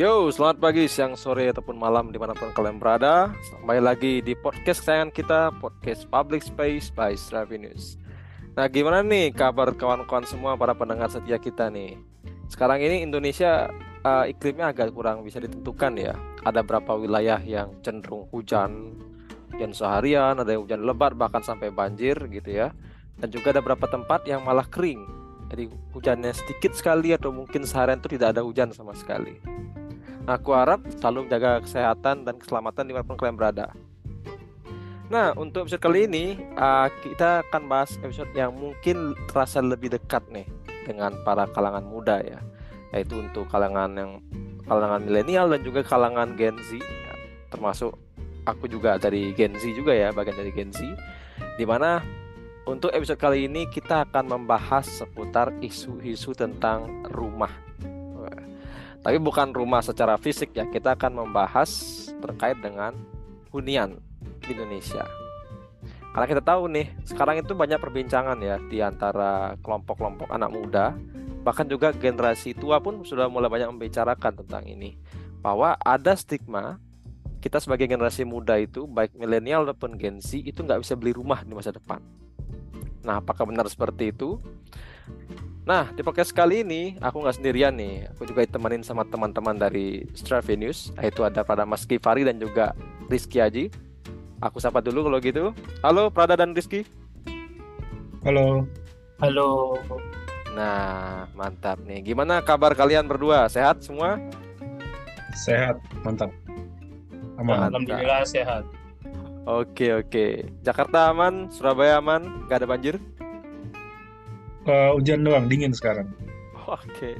Yo, selamat pagi, siang, sore, ataupun malam di mana pun kalian berada. Kembali lagi di podcast kesayangan kita, podcast Public Space by Stravi News. Nah, gimana nih kabar kawan-kawan semua para pendengar setia kita nih? Sekarang ini Indonesia uh, iklimnya agak kurang bisa ditentukan ya. Ada berapa wilayah yang cenderung hujan, hujan seharian, ada yang hujan lebat bahkan sampai banjir gitu ya. Dan juga ada beberapa tempat yang malah kering. Jadi hujannya sedikit sekali atau mungkin seharian itu tidak ada hujan sama sekali. Aku harap selalu jaga kesehatan dan keselamatan di mana pun kalian berada. Nah, untuk episode kali ini uh, kita akan bahas episode yang mungkin terasa lebih dekat nih dengan para kalangan muda ya, yaitu untuk kalangan yang kalangan milenial dan juga kalangan Gen Z, ya. termasuk aku juga dari Gen Z juga ya, bagian dari Gen Z, di mana untuk episode kali ini kita akan membahas seputar isu-isu tentang rumah tapi bukan rumah secara fisik ya. Kita akan membahas terkait dengan hunian di Indonesia. Karena kita tahu nih, sekarang itu banyak perbincangan ya di antara kelompok-kelompok anak muda, bahkan juga generasi tua pun sudah mulai banyak membicarakan tentang ini. Bahwa ada stigma kita sebagai generasi muda itu, baik milenial maupun Gen Z, itu nggak bisa beli rumah di masa depan. Nah, apakah benar seperti itu? Nah, di podcast kali ini aku nggak sendirian nih. Aku juga ditemenin sama teman-teman dari Stravi News. Yaitu ada pada Mas Kifari dan juga Rizky Aji. Aku sapa dulu kalau gitu. Halo Prada dan Rizky. Halo. Halo. Nah, mantap nih. Gimana kabar kalian berdua? Sehat semua? Sehat, mantap. Aman. Alhamdulillah sehat. Oke, oke. Jakarta aman, Surabaya aman, nggak ada banjir? Uh, hujan doang, dingin sekarang. Oke. Okay.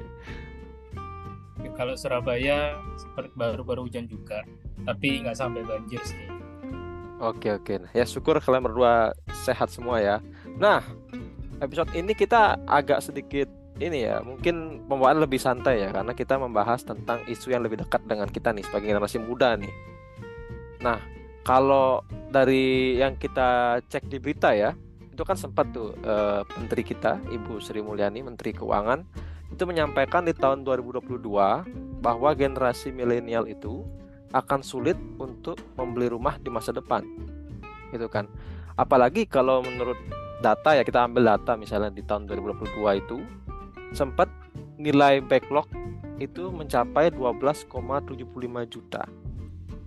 Ya, kalau Surabaya seperti baru-baru hujan juga, tapi nggak sampai banjir sih. Oke oke, nah, ya syukur kalian berdua sehat semua ya. Nah, episode ini kita agak sedikit ini ya, mungkin pembawaan lebih santai ya, karena kita membahas tentang isu yang lebih dekat dengan kita nih sebagai generasi muda nih. Nah, kalau dari yang kita cek di berita ya, itu kan sempat tuh uh, menteri kita Ibu Sri Mulyani Menteri Keuangan itu menyampaikan di tahun 2022 bahwa generasi milenial itu akan sulit untuk membeli rumah di masa depan gitu kan. Apalagi kalau menurut data ya kita ambil data misalnya di tahun 2022 itu sempat nilai backlog itu mencapai 12,75 juta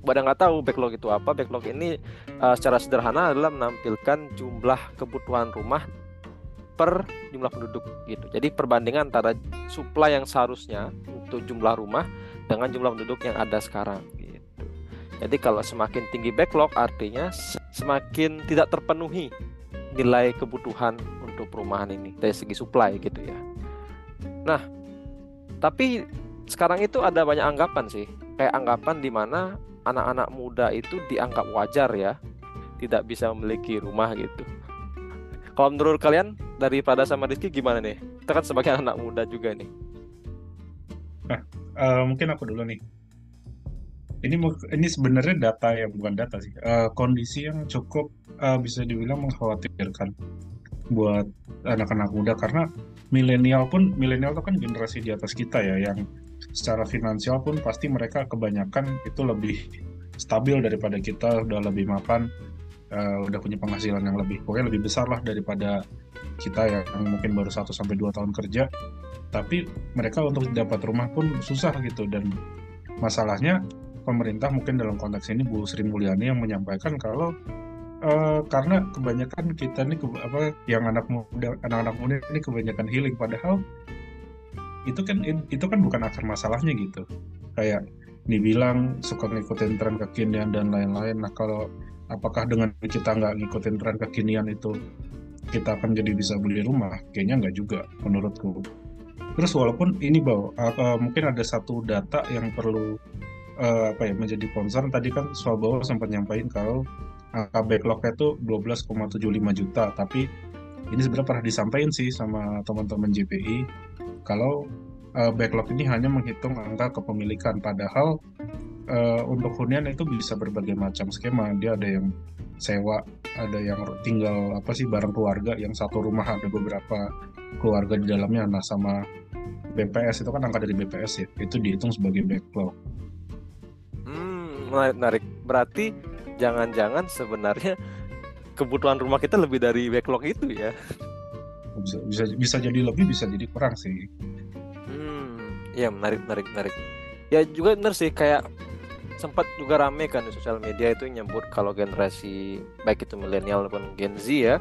pada nggak tahu backlog itu apa. Backlog ini uh, secara sederhana adalah menampilkan jumlah kebutuhan rumah per jumlah penduduk gitu. Jadi perbandingan antara supply yang seharusnya untuk jumlah rumah dengan jumlah penduduk yang ada sekarang gitu. Jadi kalau semakin tinggi backlog artinya semakin tidak terpenuhi nilai kebutuhan untuk perumahan ini dari segi supply gitu ya. Nah tapi sekarang itu ada banyak anggapan sih. Kayak anggapan di mana anak-anak muda itu dianggap wajar ya tidak bisa memiliki rumah gitu. Kalau menurut kalian daripada sama Rizky gimana nih? Kita kan sebagai anak muda juga nih. Nah, uh, mungkin aku dulu nih. Ini ini sebenarnya data yang bukan data sih. Uh, kondisi yang cukup uh, bisa dibilang mengkhawatirkan buat anak-anak muda karena milenial pun milenial itu kan generasi di atas kita ya yang secara finansial pun pasti mereka kebanyakan itu lebih stabil daripada kita udah lebih mapan uh, udah punya penghasilan yang lebih pokoknya lebih besar lah daripada kita yang mungkin baru 1 sampai dua tahun kerja. Tapi mereka untuk dapat rumah pun susah gitu dan masalahnya pemerintah mungkin dalam konteks ini Bu Sri Mulyani yang menyampaikan kalau Uh, karena kebanyakan kita nih apa yang anak muda anak-anak muda ini kebanyakan healing. Padahal itu kan itu kan bukan akar masalahnya gitu. Kayak dibilang suka ngikutin tren kekinian dan lain-lain. Nah kalau apakah dengan kita nggak ngikutin tren kekinian itu kita akan jadi bisa beli rumah? Kayaknya nggak juga menurutku. Terus walaupun ini bahwa uh, mungkin ada satu data yang perlu uh, apa ya menjadi concern. Tadi kan Swabawa sempat nyampaikan kalau angka backlognya itu 12,75 juta. Tapi ini sebenarnya pernah disampaikan sih sama teman-teman JPI kalau uh, backlog ini hanya menghitung angka kepemilikan padahal uh, untuk hunian itu bisa berbagai macam skema dia ada yang sewa ada yang tinggal apa sih bareng keluarga yang satu rumah ada beberapa keluarga di dalamnya nah sama BPS itu kan angka dari BPS ya, itu dihitung sebagai backlog. Hmm, menarik, menarik. Berarti jangan-jangan sebenarnya kebutuhan rumah kita lebih dari backlog itu ya? Bisa bisa bisa jadi lebih, bisa jadi kurang sih. Hmm, ya menarik, menarik, menarik. Ya juga benar sih kayak sempat juga rame kan di sosial media itu nyebut kalau generasi baik itu milenial maupun Gen Z ya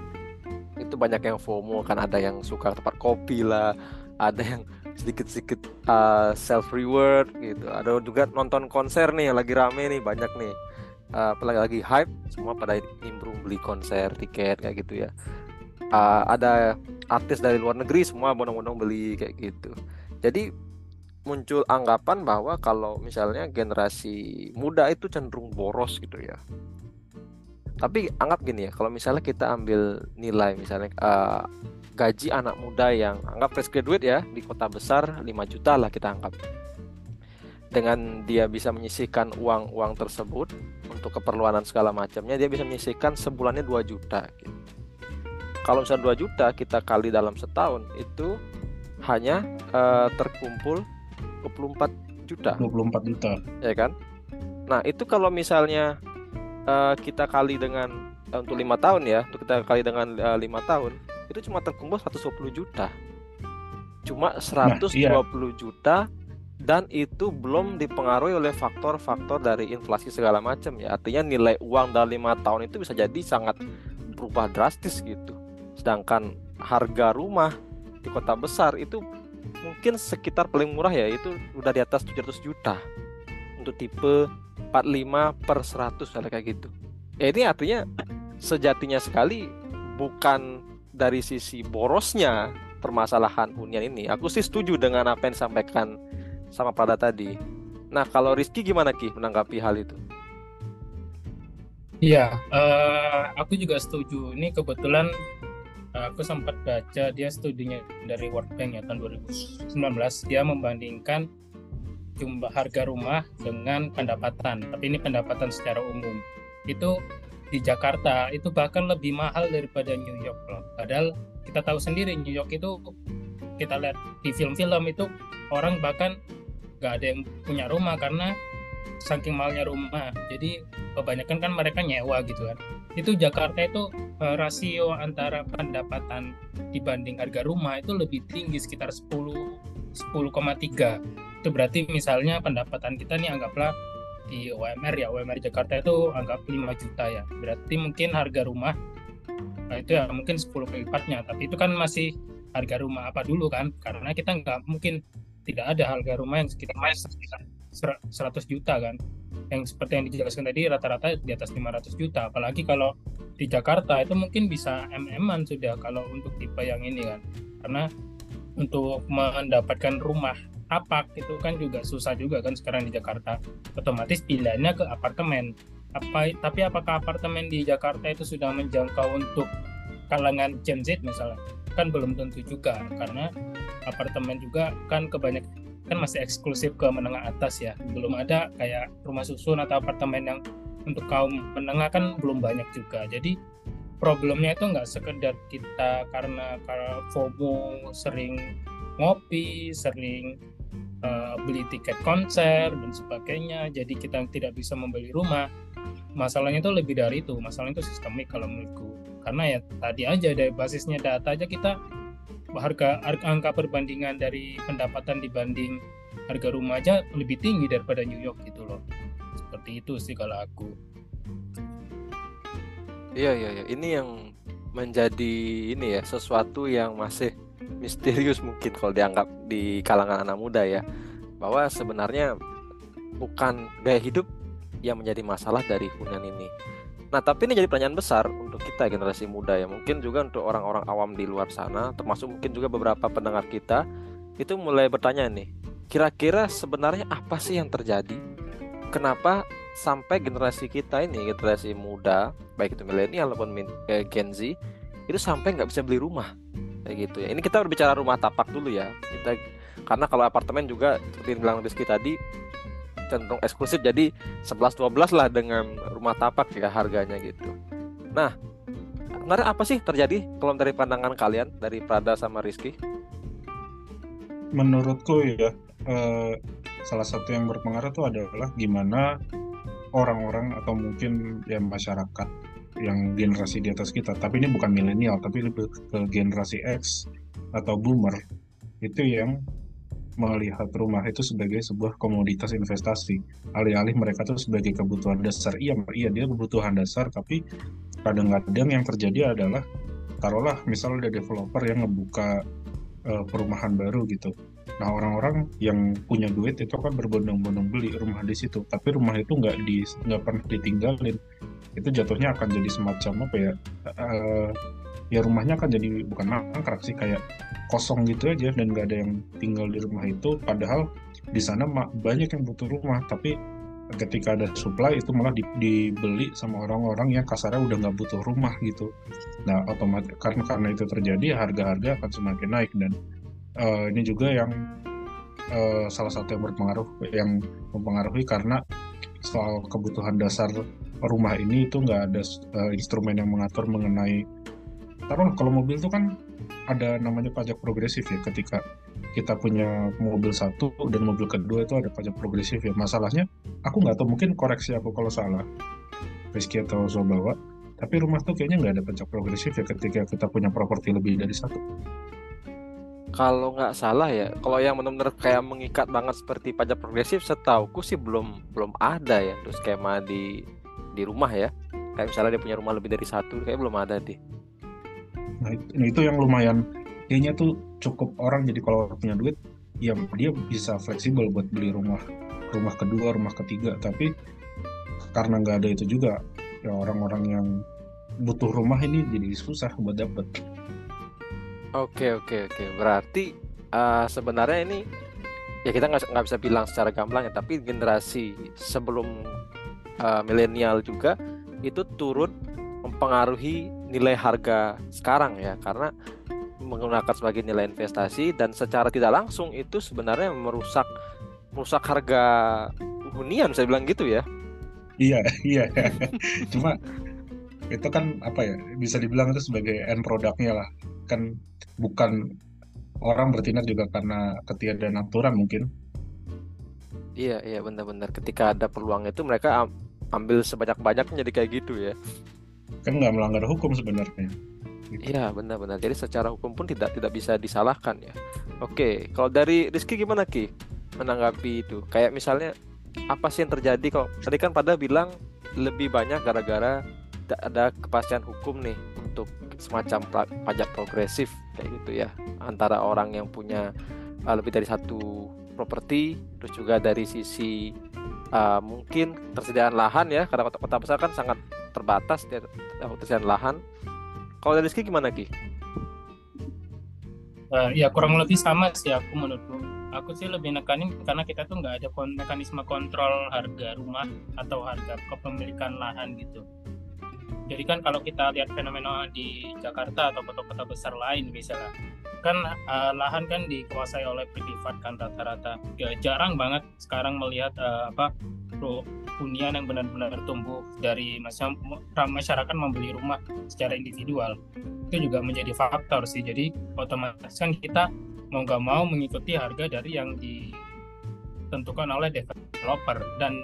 itu banyak yang FOMO kan ada yang suka tempat kopi lah ada yang sedikit-sedikit uh, self reward gitu ada juga nonton konser nih lagi rame nih banyak nih uh, apalagi lagi hype semua pada nimbrung beli konser tiket kayak gitu ya uh, ada artis dari luar negeri semua bondong-bondong beli kayak gitu jadi muncul anggapan bahwa kalau misalnya generasi muda itu cenderung boros gitu ya. Tapi anggap gini ya, kalau misalnya kita ambil nilai misalnya uh, gaji anak muda yang anggap fresh graduate ya di kota besar 5 juta lah kita anggap. Dengan dia bisa menyisihkan uang-uang tersebut untuk keperluan segala macamnya, dia bisa menyisihkan sebulannya 2 juta. Gitu. Kalau misalnya 2 juta kita kali dalam setahun itu hanya uh, terkumpul 24 juta. 24 juta. Ya kan? Nah, itu kalau misalnya uh, kita kali dengan uh, untuk lima tahun ya, untuk kita kali dengan lima uh, tahun, itu cuma terkumpul 120 juta. Cuma 120 nah, iya. juta dan itu belum dipengaruhi oleh faktor-faktor dari inflasi segala macam ya. Artinya nilai uang dalam lima tahun itu bisa jadi sangat berubah drastis gitu. Sedangkan harga rumah di kota besar itu mungkin sekitar paling murah ya itu udah di atas 700 juta. Untuk tipe 45 per 100 ada kayak gitu. Ya ini artinya sejatinya sekali bukan dari sisi borosnya permasalahan hunian ini. Aku sih setuju dengan apa yang disampaikan sama Prada tadi. Nah kalau Rizky gimana Ki menanggapi hal itu? Iya, uh, aku juga setuju. Ini kebetulan aku sempat baca dia studinya dari World Bank ya tahun 2019 dia membandingkan jumlah harga rumah dengan pendapatan tapi ini pendapatan secara umum. Itu di Jakarta itu bahkan lebih mahal daripada New York loh. Padahal kita tahu sendiri New York itu kita lihat di film-film itu orang bahkan nggak ada yang punya rumah karena saking mahalnya rumah. Jadi kebanyakan kan mereka nyewa gitu kan. Itu Jakarta itu uh, rasio antara pendapatan dibanding harga rumah itu lebih tinggi sekitar 10 10,3 itu berarti misalnya pendapatan kita nih anggaplah di UMR ya UMR Jakarta itu anggap 5 juta ya. Berarti mungkin harga rumah nah itu ya mungkin 10 kali lipatnya. Tapi itu kan masih harga rumah apa dulu kan? Karena kita nggak mungkin tidak ada harga rumah yang sekitar 100 juta kan. Yang seperti yang dijelaskan tadi rata-rata di atas 500 juta. Apalagi kalau di Jakarta itu mungkin bisa mm-an sudah kalau untuk tipe yang ini kan. Karena untuk mendapatkan rumah tapak itu kan juga susah juga kan sekarang di Jakarta. Otomatis pilihannya ke apartemen. Apa tapi apakah apartemen di Jakarta itu sudah menjangkau untuk kalangan Gen Z misalnya? Kan belum tentu juga karena apartemen juga kan kebanyakan kan masih eksklusif ke menengah atas ya. Belum ada kayak rumah susun atau apartemen yang untuk kaum menengah kan belum banyak juga. Jadi problemnya itu nggak sekedar kita karena karena FOMO sering ngopi sering uh, beli tiket konser dan sebagainya jadi kita tidak bisa membeli rumah. Masalahnya itu lebih dari itu. Masalahnya itu sistemik kalau menurutku. Karena ya tadi aja dari basisnya data aja kita harga, angka perbandingan dari pendapatan dibanding harga rumah aja lebih tinggi daripada New York gitu loh. Seperti itu sih kalau aku. Iya iya iya. Ini yang menjadi ini ya sesuatu yang masih misterius mungkin kalau dianggap di kalangan anak muda ya. Bahwa sebenarnya bukan gaya hidup yang menjadi masalah dari hunian ini Nah, tapi ini jadi pertanyaan besar untuk kita generasi muda ya. Mungkin juga untuk orang-orang awam di luar sana, termasuk mungkin juga beberapa pendengar kita itu mulai bertanya nih, kira-kira sebenarnya apa sih yang terjadi? Kenapa sampai generasi kita ini, generasi muda, baik itu milenial maupun eh, Gen Z, itu sampai nggak bisa beli rumah kayak gitu ya. Ini kita berbicara rumah tapak dulu ya. Kita karena kalau apartemen juga seperti yang bilang Rizky tadi cenderung eksklusif jadi 11-12 lah dengan rumah tapak ya harganya gitu. Nah, sebenarnya apa sih terjadi kalau dari pandangan kalian dari Prada sama Rizky? menurutku ya eh, salah satu yang berpengaruh itu adalah gimana orang-orang atau mungkin ya masyarakat yang generasi di atas kita, tapi ini bukan milenial, tapi lebih ke generasi X atau boomer, itu yang melihat rumah itu sebagai sebuah komoditas investasi. Alih-alih mereka itu sebagai kebutuhan dasar. Iya, iya dia kebutuhan dasar, tapi kadang-kadang yang terjadi adalah taruhlah misalnya ada developer yang ngebuka uh, perumahan baru gitu. Nah orang-orang yang punya duit itu kan berbondong-bondong beli rumah di situ, tapi rumah itu nggak di nggak pernah ditinggalin. Itu jatuhnya akan jadi semacam apa ya? Uh, ya rumahnya akan jadi bukan mangkrak sih kayak kosong gitu aja dan nggak ada yang tinggal di rumah itu. Padahal di sana banyak yang butuh rumah, tapi ketika ada supply itu malah dibeli sama orang-orang yang kasarnya udah nggak butuh rumah gitu. Nah otomatis karena karena itu terjadi harga-harga akan semakin naik dan uh, ini juga yang uh, salah satu yang berpengaruh yang mempengaruhi karena soal kebutuhan dasar rumah ini itu nggak ada uh, instrumen yang mengatur mengenai taruh kalau mobil itu kan ada namanya pajak progresif ya ketika kita punya mobil satu dan mobil kedua itu ada pajak progresif ya masalahnya aku nggak tahu mungkin koreksi aku kalau salah Rizky atau Sobawa tapi rumah tuh kayaknya nggak ada pajak progresif ya ketika kita punya properti lebih dari satu kalau nggak salah ya, kalau yang benar-benar kayak mengikat banget seperti pajak progresif, setauku sih belum belum ada ya, terus skema di di rumah ya. Kayak misalnya dia punya rumah lebih dari satu, kayak belum ada deh. Nah itu, nah, itu yang lumayan, kayaknya tuh cukup orang jadi kalau punya duit, ya dia bisa fleksibel buat beli rumah, rumah kedua, rumah ketiga. Tapi karena nggak ada itu juga, ya orang-orang yang butuh rumah ini jadi susah buat dapet. Oke oke oke. Berarti uh, sebenarnya ini ya kita nggak nggak bisa bilang secara gamblang ya, tapi generasi sebelum uh, milenial juga itu turut mempengaruhi nilai harga sekarang ya, karena menggunakan sebagai nilai investasi dan secara tidak langsung itu sebenarnya merusak merusak harga hunian saya bilang gitu ya. Iya iya. Cuma itu kan apa ya bisa dibilang itu sebagai end produknya lah kan bukan orang bertindak juga karena ketiadaan aturan mungkin. Iya iya benar-benar ketika ada peluang itu mereka ambil sebanyak-banyaknya jadi kayak gitu ya. Kan nggak melanggar hukum sebenarnya. Iya benar-benar. Jadi secara hukum pun tidak tidak bisa disalahkan ya. Oke, kalau dari Rizky gimana Ki menanggapi itu? Kayak misalnya apa sih yang terjadi kalau tadi kan pada bilang lebih banyak gara-gara tidak ada kepastian hukum nih untuk semacam pajak progresif kayak gitu ya antara orang yang punya uh, lebih dari satu properti terus juga dari sisi uh, mungkin tersediaan lahan ya karena kota-kota besar kan sangat terbatas tersediaan lahan. Kalau dari Rizky gimana Ki? Uh, ya kurang lebih sama sih aku menurutku. Aku sih lebih nekanin karena kita tuh nggak ada mekanisme kontrol harga rumah atau harga kepemilikan lahan gitu. Jadi kan kalau kita lihat fenomena di Jakarta atau kota-kota besar lain misalnya kan uh, lahan kan dikuasai oleh privat kan rata-rata. Ya, jarang banget sekarang melihat uh, apa hunian yang benar-benar tumbuh dari masyarakat membeli rumah secara individual. Itu juga menjadi faktor sih. Jadi otomatis kan kita mau nggak mau mengikuti harga dari yang ditentukan oleh developer. Dan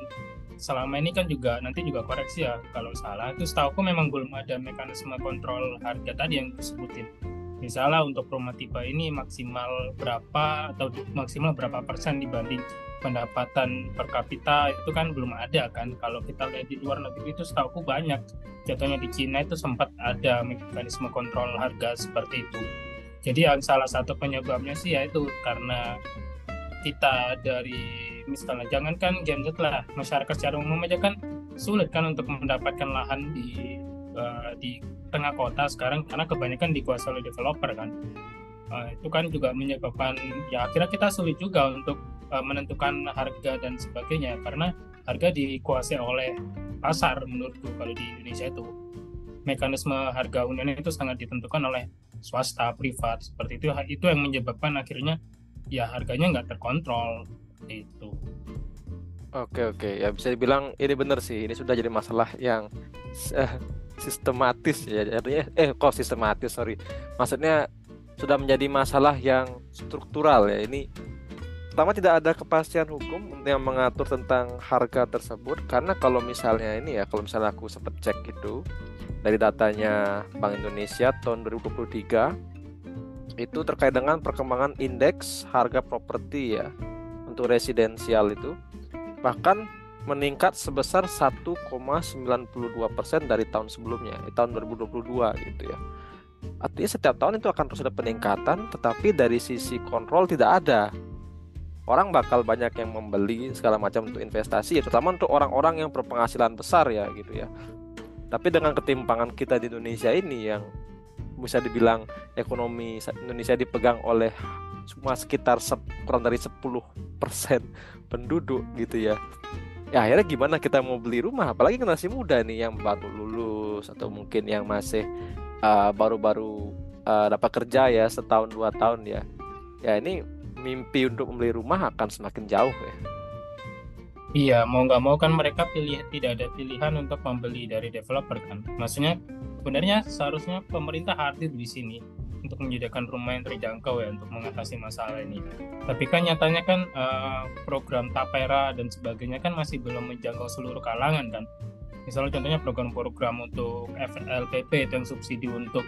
selama ini kan juga nanti juga koreksi ya kalau salah. Itu setahu memang belum ada mekanisme kontrol harga tadi yang disebutin misalnya untuk rumah tipe ini maksimal berapa atau maksimal berapa persen dibanding pendapatan per kapita itu kan belum ada kan. Kalau kita lihat di luar negeri itu setahu banyak. Jatuhnya di Cina itu sempat ada mekanisme kontrol harga seperti itu. Jadi salah satu penyebabnya sih yaitu karena kita dari misalnya jangankan Gen Z lah masyarakat secara umum aja kan sulit kan untuk mendapatkan lahan di uh, di tengah kota sekarang karena kebanyakan dikuasai oleh developer kan. Uh, itu kan juga menyebabkan ya akhirnya kita sulit juga untuk uh, menentukan harga dan sebagainya karena harga dikuasai oleh pasar menurutku kalau di Indonesia itu. Mekanisme harga hunian itu sangat ditentukan oleh swasta privat seperti itu. Itu yang menyebabkan akhirnya ya harganya nggak terkontrol itu oke oke. Ya bisa dibilang ini benar sih. Ini sudah jadi masalah yang uh, sistematis ya artinya eh kok sistematis sorry maksudnya sudah menjadi masalah yang struktural ya. Ini pertama tidak ada kepastian hukum yang mengatur tentang harga tersebut karena kalau misalnya ini ya kalau misalnya aku sempat cek itu dari datanya Bank Indonesia tahun 2023 itu terkait dengan perkembangan indeks harga properti ya untuk residensial itu bahkan meningkat sebesar 1,92 persen dari tahun sebelumnya di tahun 2022 gitu ya. Artinya setiap tahun itu akan terus ada peningkatan tetapi dari sisi kontrol tidak ada. Orang bakal banyak yang membeli segala macam untuk investasi ya terutama untuk orang-orang yang berpenghasilan besar ya gitu ya. Tapi dengan ketimpangan kita di Indonesia ini yang bisa dibilang ekonomi Indonesia dipegang oleh cuma sekitar kurang dari 10% penduduk gitu ya ya akhirnya gimana kita mau beli rumah apalagi generasi muda nih yang baru lulus atau mungkin yang masih uh, baru-baru uh, dapat kerja ya setahun dua tahun ya ya ini mimpi untuk membeli rumah akan semakin jauh ya. Iya, mau nggak mau kan mereka pilih tidak ada pilihan untuk membeli dari developer kan. Maksudnya sebenarnya seharusnya pemerintah hadir di sini untuk menyediakan rumah yang terjangkau ya untuk mengatasi masalah ini. Tapi kan nyatanya kan uh, program Tapera dan sebagainya kan masih belum menjangkau seluruh kalangan kan. Misalnya contohnya program-program untuk FLPP yang subsidi untuk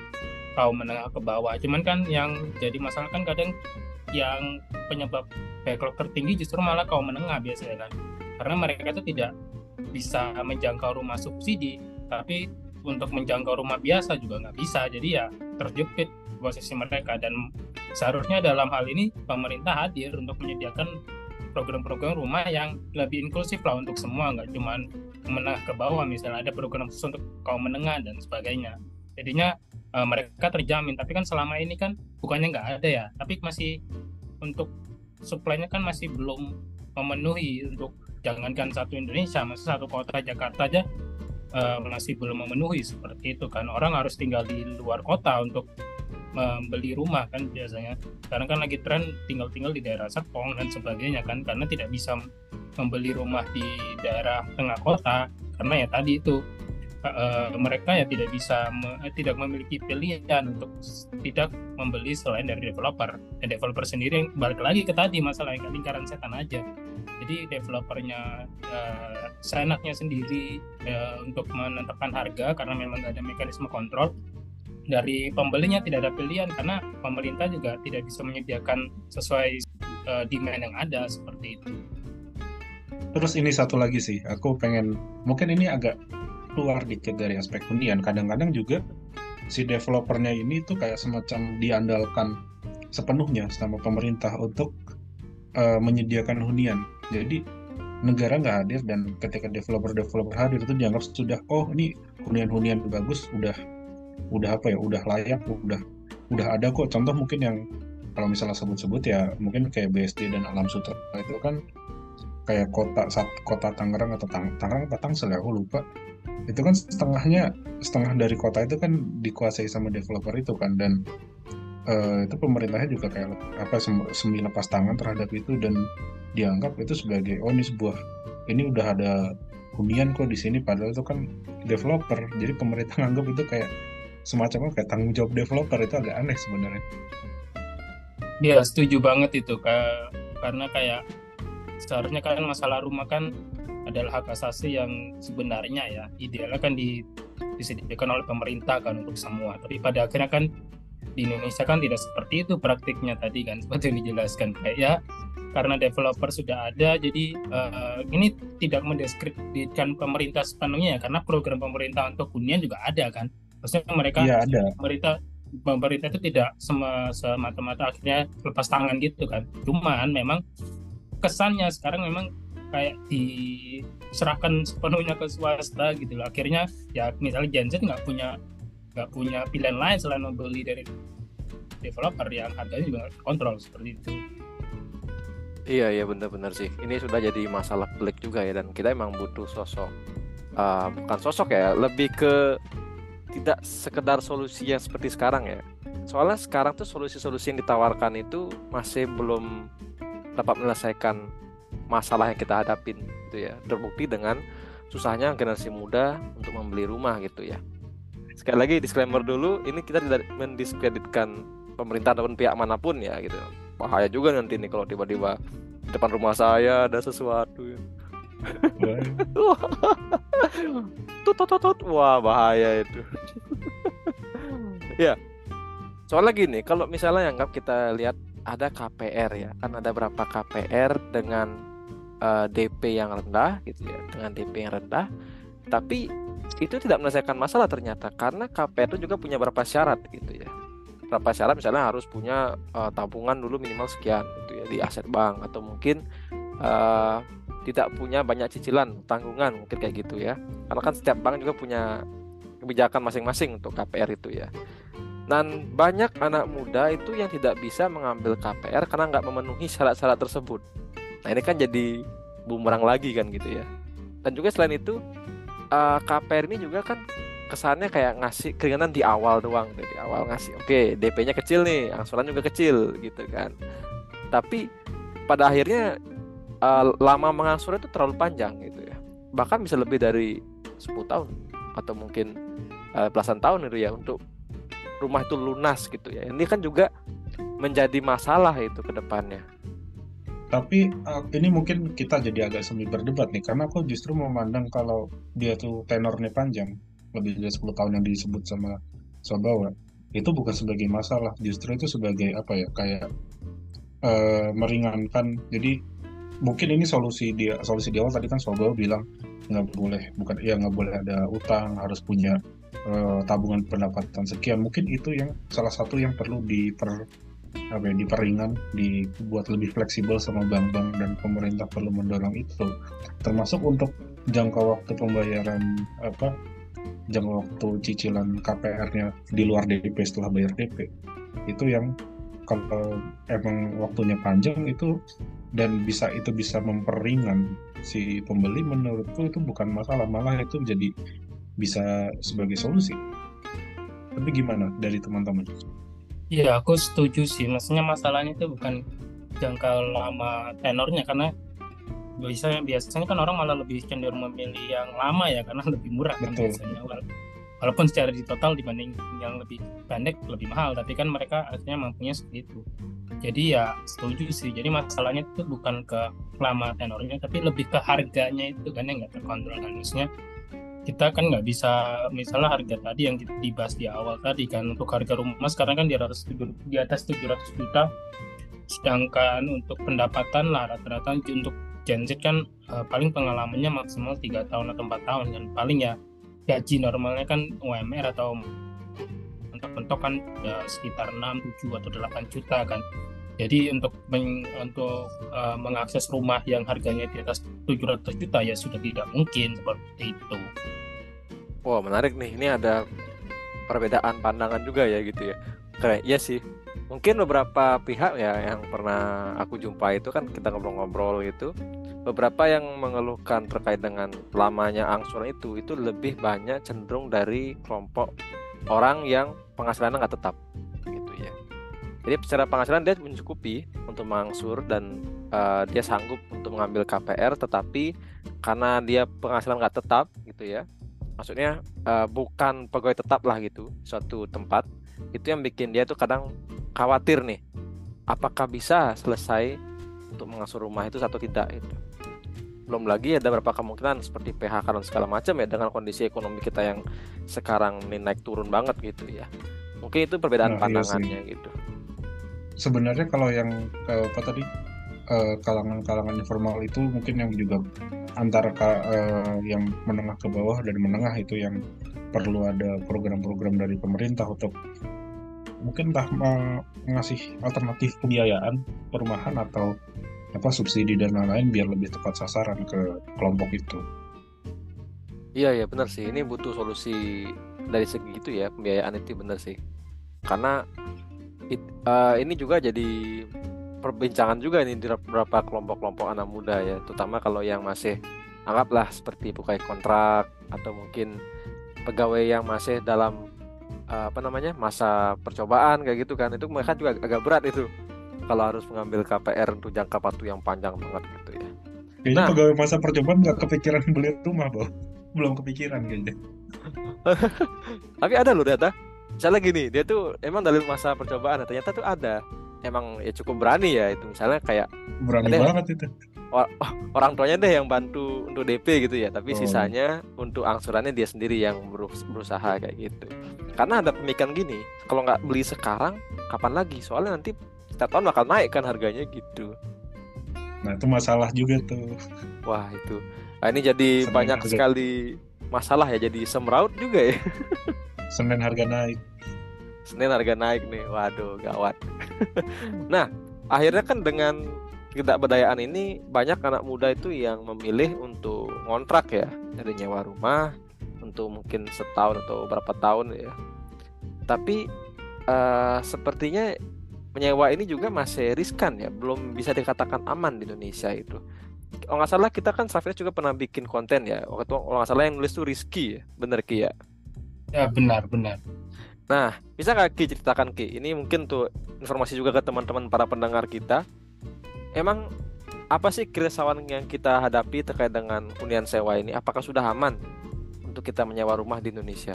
kaum menengah ke bawah. Cuman kan yang jadi masalah kan kadang yang penyebab backlog tertinggi justru malah kaum menengah biasanya kan karena mereka itu tidak bisa menjangkau rumah subsidi tapi untuk menjangkau rumah biasa juga nggak bisa jadi ya terjepit posisi mereka. Dan seharusnya dalam hal ini pemerintah hadir untuk menyediakan program-program rumah yang lebih inklusif lah untuk semua nggak cuma menengah ke bawah. Misalnya ada program khusus untuk kaum menengah dan sebagainya. Jadinya uh, mereka terjamin. Tapi kan selama ini kan bukannya nggak ada ya. Tapi masih untuk suplainya kan masih belum memenuhi untuk jangankan satu Indonesia masih satu kota Jakarta aja uh, masih belum memenuhi seperti itu kan. Orang harus tinggal di luar kota untuk membeli rumah kan biasanya. Sekarang kan lagi tren tinggal-tinggal di daerah Serpong dan sebagainya kan karena tidak bisa membeli rumah di daerah tengah kota karena ya tadi itu uh, mereka ya tidak bisa me, eh, tidak memiliki pilihan untuk tidak membeli selain dari developer. Dan developer sendiri yang balik lagi ke tadi masalah lingkaran setan aja. Jadi developernya uh, seenaknya sendiri uh, untuk menentukan harga karena memang ada mekanisme kontrol dari pembelinya tidak ada pilihan karena pemerintah juga tidak bisa menyediakan sesuai uh, demand yang ada seperti itu. Terus ini satu lagi sih, aku pengen mungkin ini agak keluar dikit dari aspek hunian kadang-kadang juga si developernya ini tuh kayak semacam diandalkan sepenuhnya sama pemerintah untuk uh, menyediakan hunian jadi negara nggak hadir dan ketika developer-developer hadir itu dianggap sudah oh ini hunian-hunian bagus udah udah apa ya udah layak udah udah ada kok. Contoh mungkin yang kalau misalnya sebut-sebut ya mungkin kayak BSD dan Alam Sutra itu kan kayak kota kota Tangerang atau Tang, Tangerang atau Tangsel ya? Aku lupa. Itu kan setengahnya setengah dari kota itu kan dikuasai sama developer itu kan. Dan uh, itu pemerintahnya juga kayak apa semi lepas tangan terhadap itu dan dianggap itu sebagai oh ini sebuah ini udah ada hunian kok di sini padahal itu kan developer. Jadi pemerintah nganggap itu kayak semacam kayak tanggung jawab developer itu agak aneh sebenarnya. Iya setuju banget itu karena kayak seharusnya kan masalah rumah kan adalah hak asasi yang sebenarnya ya. Idealnya kan di, disediakan oleh pemerintah kan untuk semua. Tapi pada akhirnya kan di Indonesia kan tidak seperti itu praktiknya tadi kan seperti yang dijelaskan. Kayak ya karena developer sudah ada jadi uh, ini tidak mendeskripsikan pemerintah sepenuhnya ya. Karena program pemerintah untuk hunian juga ada kan maksudnya mereka ya, ada. pemerintah pemerintah itu tidak semata-mata akhirnya lepas tangan gitu kan. Cuman memang kesannya sekarang memang kayak diserahkan sepenuhnya ke swasta gitu loh. Akhirnya ya misalnya Gen Z nggak punya nggak punya pilihan lain selain membeli dari developer yang harganya juga kontrol seperti itu. Iya iya benar-benar sih. Ini sudah jadi masalah pelik juga ya dan kita emang butuh sosok uh, bukan sosok ya lebih ke tidak sekedar solusi yang seperti sekarang ya. Soalnya sekarang tuh solusi-solusi yang ditawarkan itu masih belum dapat menyelesaikan masalah yang kita hadapin gitu ya. Terbukti dengan susahnya generasi muda untuk membeli rumah gitu ya. Sekali lagi disclaimer dulu ini kita tidak mendiskreditkan pemerintah ataupun pihak mana pun ya gitu. Bahaya juga nanti nih kalau tiba-tiba di depan rumah saya ada sesuatu. ya. Tut, tut, wah bahaya itu. Ya. Soalnya gini kalau misalnya anggap kita lihat ada KPR ya. Kan ada berapa KPR dengan uh, eh, DP yang rendah gitu ya dengan DP yang rendah. Tapi itu tidak menyelesaikan masalah ternyata karena KPR itu juga punya beberapa syarat gitu ya. Berapa syarat misalnya harus punya uh, tabungan dulu minimal sekian gitu ya di aset bank. Atau mungkin uh, tidak punya banyak cicilan tanggungan mungkin kayak gitu ya. Karena kan setiap bank juga punya kebijakan masing-masing untuk KPR itu ya. Dan banyak anak muda itu yang tidak bisa mengambil KPR karena nggak memenuhi syarat-syarat tersebut. Nah ini kan jadi bumerang lagi kan gitu ya. Dan juga selain itu uh, eh, KPR ini juga kan kesannya kayak ngasih keringanan di awal doang di awal ngasih oke DP-nya kecil nih angsuran juga kecil gitu kan. Tapi pada akhirnya uh, lama mengangsur itu terlalu panjang gitu ya. Bahkan bisa lebih dari 10 tahun atau mungkin uh, belasan tahun itu ya untuk rumah itu lunas gitu ya. Ini kan juga menjadi masalah itu ke depannya. Tapi uh, ini mungkin kita jadi agak semi berdebat nih, karena aku justru memandang kalau dia tuh tenornya panjang, lebih dari 10 tahun yang disebut sama Sobawa, itu bukan sebagai masalah, justru itu sebagai apa ya, kayak uh, meringankan. Jadi mungkin ini solusi dia solusi di awal tadi kan Sobawa bilang nggak boleh bukan ya nggak boleh ada utang harus punya uh, tabungan pendapatan sekian mungkin itu yang salah satu yang perlu diper apa ya, diperingan, dibuat lebih fleksibel sama bank-bank dan pemerintah perlu mendorong itu. Termasuk untuk jangka waktu pembayaran apa jangka waktu cicilan KPR-nya di luar DP setelah bayar DP. Itu yang kalau emang waktunya panjang itu dan bisa itu bisa memperingan si pembeli menurutku itu bukan masalah malah itu jadi bisa sebagai solusi tapi gimana dari teman-teman? Iya, aku setuju sih. Maksudnya masalahnya itu bukan jangka lama tenornya karena biasanya biasanya kan orang malah lebih cenderung memilih yang lama ya karena lebih murah kan biasanya walaupun secara di total dibanding yang lebih pendek lebih mahal tapi kan mereka akhirnya mampunya seperti itu. Jadi ya setuju sih. Jadi masalahnya itu bukan ke lama tenornya tapi lebih ke harganya itu kan yang nggak terkontrol. Kan maksudnya kita kan nggak bisa misalnya harga tadi yang dibahas di awal tadi kan untuk harga rumah sekarang kan di atas di atas 700 juta. Sedangkan untuk pendapatan lah rata-rata untuk Gen Z kan uh, paling pengalamannya maksimal tiga tahun atau empat tahun dan paling ya gaji normalnya kan UMR atau mentok-mentok kan ya sekitar 6, 7 atau 8 juta kan jadi untuk meng, untuk uh, mengakses rumah yang harganya di atas 700 juta ya sudah tidak mungkin seperti itu. Wah menarik nih, ini ada perbedaan pandangan juga ya gitu ya. Kayak iya sih. Mungkin beberapa pihak ya yang pernah aku jumpa itu kan kita ngobrol-ngobrol gitu. Beberapa yang mengeluhkan terkait dengan lamanya angsuran itu itu lebih banyak cenderung dari kelompok orang yang penghasilannya nggak tetap jadi secara penghasilan dia mencukupi untuk mengangsur dan uh, dia sanggup untuk mengambil KPR tetapi karena dia penghasilan nggak tetap gitu ya maksudnya uh, bukan pegawai tetap lah gitu suatu tempat itu yang bikin dia tuh kadang khawatir nih apakah bisa selesai untuk mengangsur rumah itu atau tidak itu belum lagi ada beberapa kemungkinan seperti PHK dan segala macam ya dengan kondisi ekonomi kita yang sekarang ini naik turun banget gitu ya. Mungkin itu perbedaan nah, iya pandangannya iya gitu. Sebenarnya kalau yang uh, apa tadi kalangan kalangan-kalangan informal itu mungkin yang juga antara uh, yang menengah ke bawah dan menengah itu yang perlu ada program-program dari pemerintah untuk mungkin entah mengasih alternatif pembiayaan perumahan atau apa subsidi dan lain-lain biar lebih tepat sasaran ke kelompok itu. Iya ya benar sih. Ini butuh solusi dari segi itu ya pembiayaan itu benar sih. Karena it, uh, ini juga jadi perbincangan juga nih di beberapa kelompok-kelompok anak muda ya, terutama kalau yang masih anggaplah seperti pegawai kontrak atau mungkin pegawai yang masih dalam uh, apa namanya masa percobaan kayak gitu kan, itu mereka juga agak berat itu kalau harus mengambil KPR untuk jangka waktu yang panjang banget gitu ya. Kayaknya nah, pegawai masa percobaan nggak kepikiran beli rumah, Bo. Belum kepikiran kayaknya. Tapi ada loh data misalnya gini dia tuh emang dari masa percobaan ternyata tuh ada emang ya cukup berani ya itu misalnya kayak berani banget itu or- oh, orang tuanya deh yang bantu untuk DP gitu ya tapi Oh. sisanya untuk angsurannya dia sendiri yang berus- berusaha kayak gitu karena ada pemikiran gini kalau nggak beli sekarang kapan lagi soalnya nanti setiap tahun bakal naik kan harganya gitu. Nah itu masalah juga tuh. Wah itu. Nah, ini jadi Senin banyak harga- sekali masalah ya jadi semraut juga ya. Senin harga naik. Senin harga naik nih. Waduh gawat. Nah akhirnya kan dengan ketidakberdayaan ini banyak anak muda itu yang memilih untuk ngontrak ya. Dari nyewa rumah untuk mungkin setahun atau berapa tahun ya. Tapi eh, sepertinya menyewa ini juga masih riskan ya belum bisa dikatakan aman di Indonesia itu kalau nggak salah kita kan Safira juga pernah bikin konten ya waktu itu kalau nggak salah yang nulis tuh Rizky ya bener Ki ya Ya benar benar. Nah, bisa nggak Ki ceritakan Ki? Ini mungkin tuh informasi juga ke teman-teman para pendengar kita. Emang apa sih keresahan yang kita hadapi terkait dengan hunian sewa ini? Apakah sudah aman untuk kita menyewa rumah di Indonesia?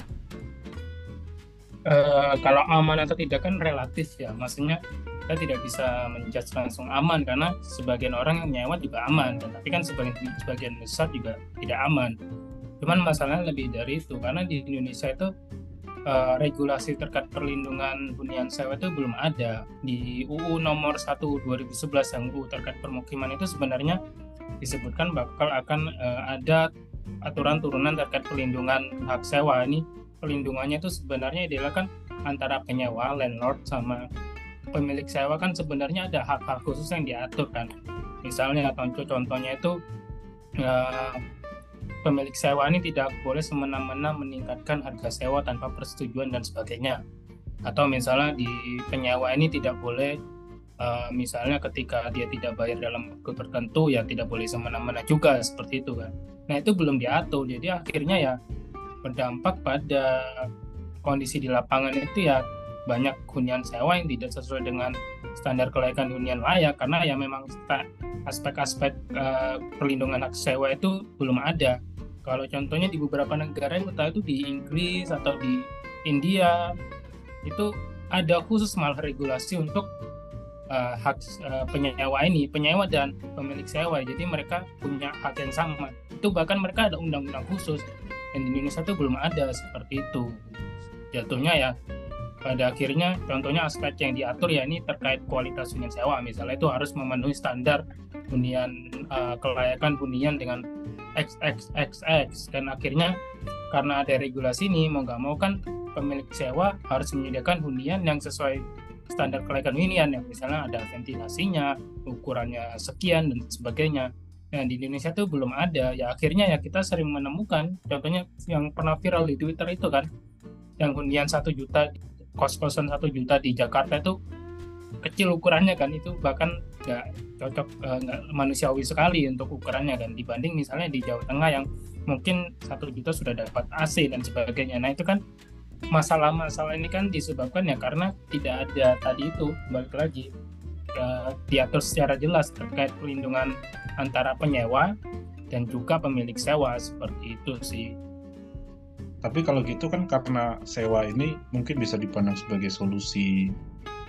Eh, kalau aman atau tidak kan relatif ya. Maksudnya kita tidak bisa menjudge langsung aman karena sebagian orang yang nyewa juga aman, dan tapi kan sebagian sebagian besar juga tidak aman. Cuman masalahnya lebih dari itu karena di Indonesia itu eh, regulasi terkait perlindungan hunian sewa itu belum ada di UU nomor 1 2011 yang UU terkait permukiman itu sebenarnya disebutkan bakal akan eh, ada aturan turunan terkait perlindungan hak sewa ini pelindungannya itu sebenarnya adalah kan antara penyewa landlord sama pemilik sewa kan sebenarnya ada hak-hak khusus yang diatur kan. Misalnya contoh contohnya itu eh, pemilik sewa ini tidak boleh semena-mena meningkatkan harga sewa tanpa persetujuan dan sebagainya. Atau misalnya di penyewa ini tidak boleh eh, misalnya ketika dia tidak bayar dalam waktu tertentu ya tidak boleh semena-mena juga seperti itu kan. Nah itu belum diatur jadi akhirnya ya berdampak pada kondisi di lapangan itu ya banyak hunian sewa yang tidak sesuai dengan standar kelayakan hunian layak karena ya memang aspek-aspek eh, perlindungan hak sewa itu belum ada. Kalau contohnya di beberapa negara yang kita itu di Inggris atau di India itu ada khusus malah regulasi untuk eh, hak eh, penyewa ini, penyewa dan pemilik sewa. Jadi mereka punya hak yang sama. Itu bahkan mereka ada undang-undang khusus dan di Indonesia itu belum ada seperti itu. Jatuhnya ya pada akhirnya contohnya aspek yang diatur ya ini terkait kualitas hunian sewa. Misalnya itu harus memenuhi standar hunian eh, kelayakan hunian dengan XXXX dan akhirnya karena ada regulasi ini mau nggak mau kan pemilik sewa harus menyediakan hunian yang sesuai standar kelayakan hunian. Yang misalnya ada ventilasinya ukurannya sekian dan sebagainya yang di Indonesia tuh belum ada. Ya akhirnya ya kita sering menemukan contohnya yang pernah viral di Twitter itu kan yang hunian satu juta kos-kosan satu juta di Jakarta itu kecil ukurannya kan itu bahkan nggak cocok eh, nggak manusiawi sekali untuk ukurannya kan dibanding misalnya di Jawa Tengah yang mungkin satu juta sudah dapat AC dan sebagainya. Nah itu kan masalah-masalah ini kan disebabkan ya karena tidak ada tadi itu balik lagi eh, diatur secara jelas terkait pelindungan antara penyewa dan juga pemilik sewa seperti itu sih Tapi kalau gitu kan karena sewa ini mungkin bisa dipandang sebagai solusi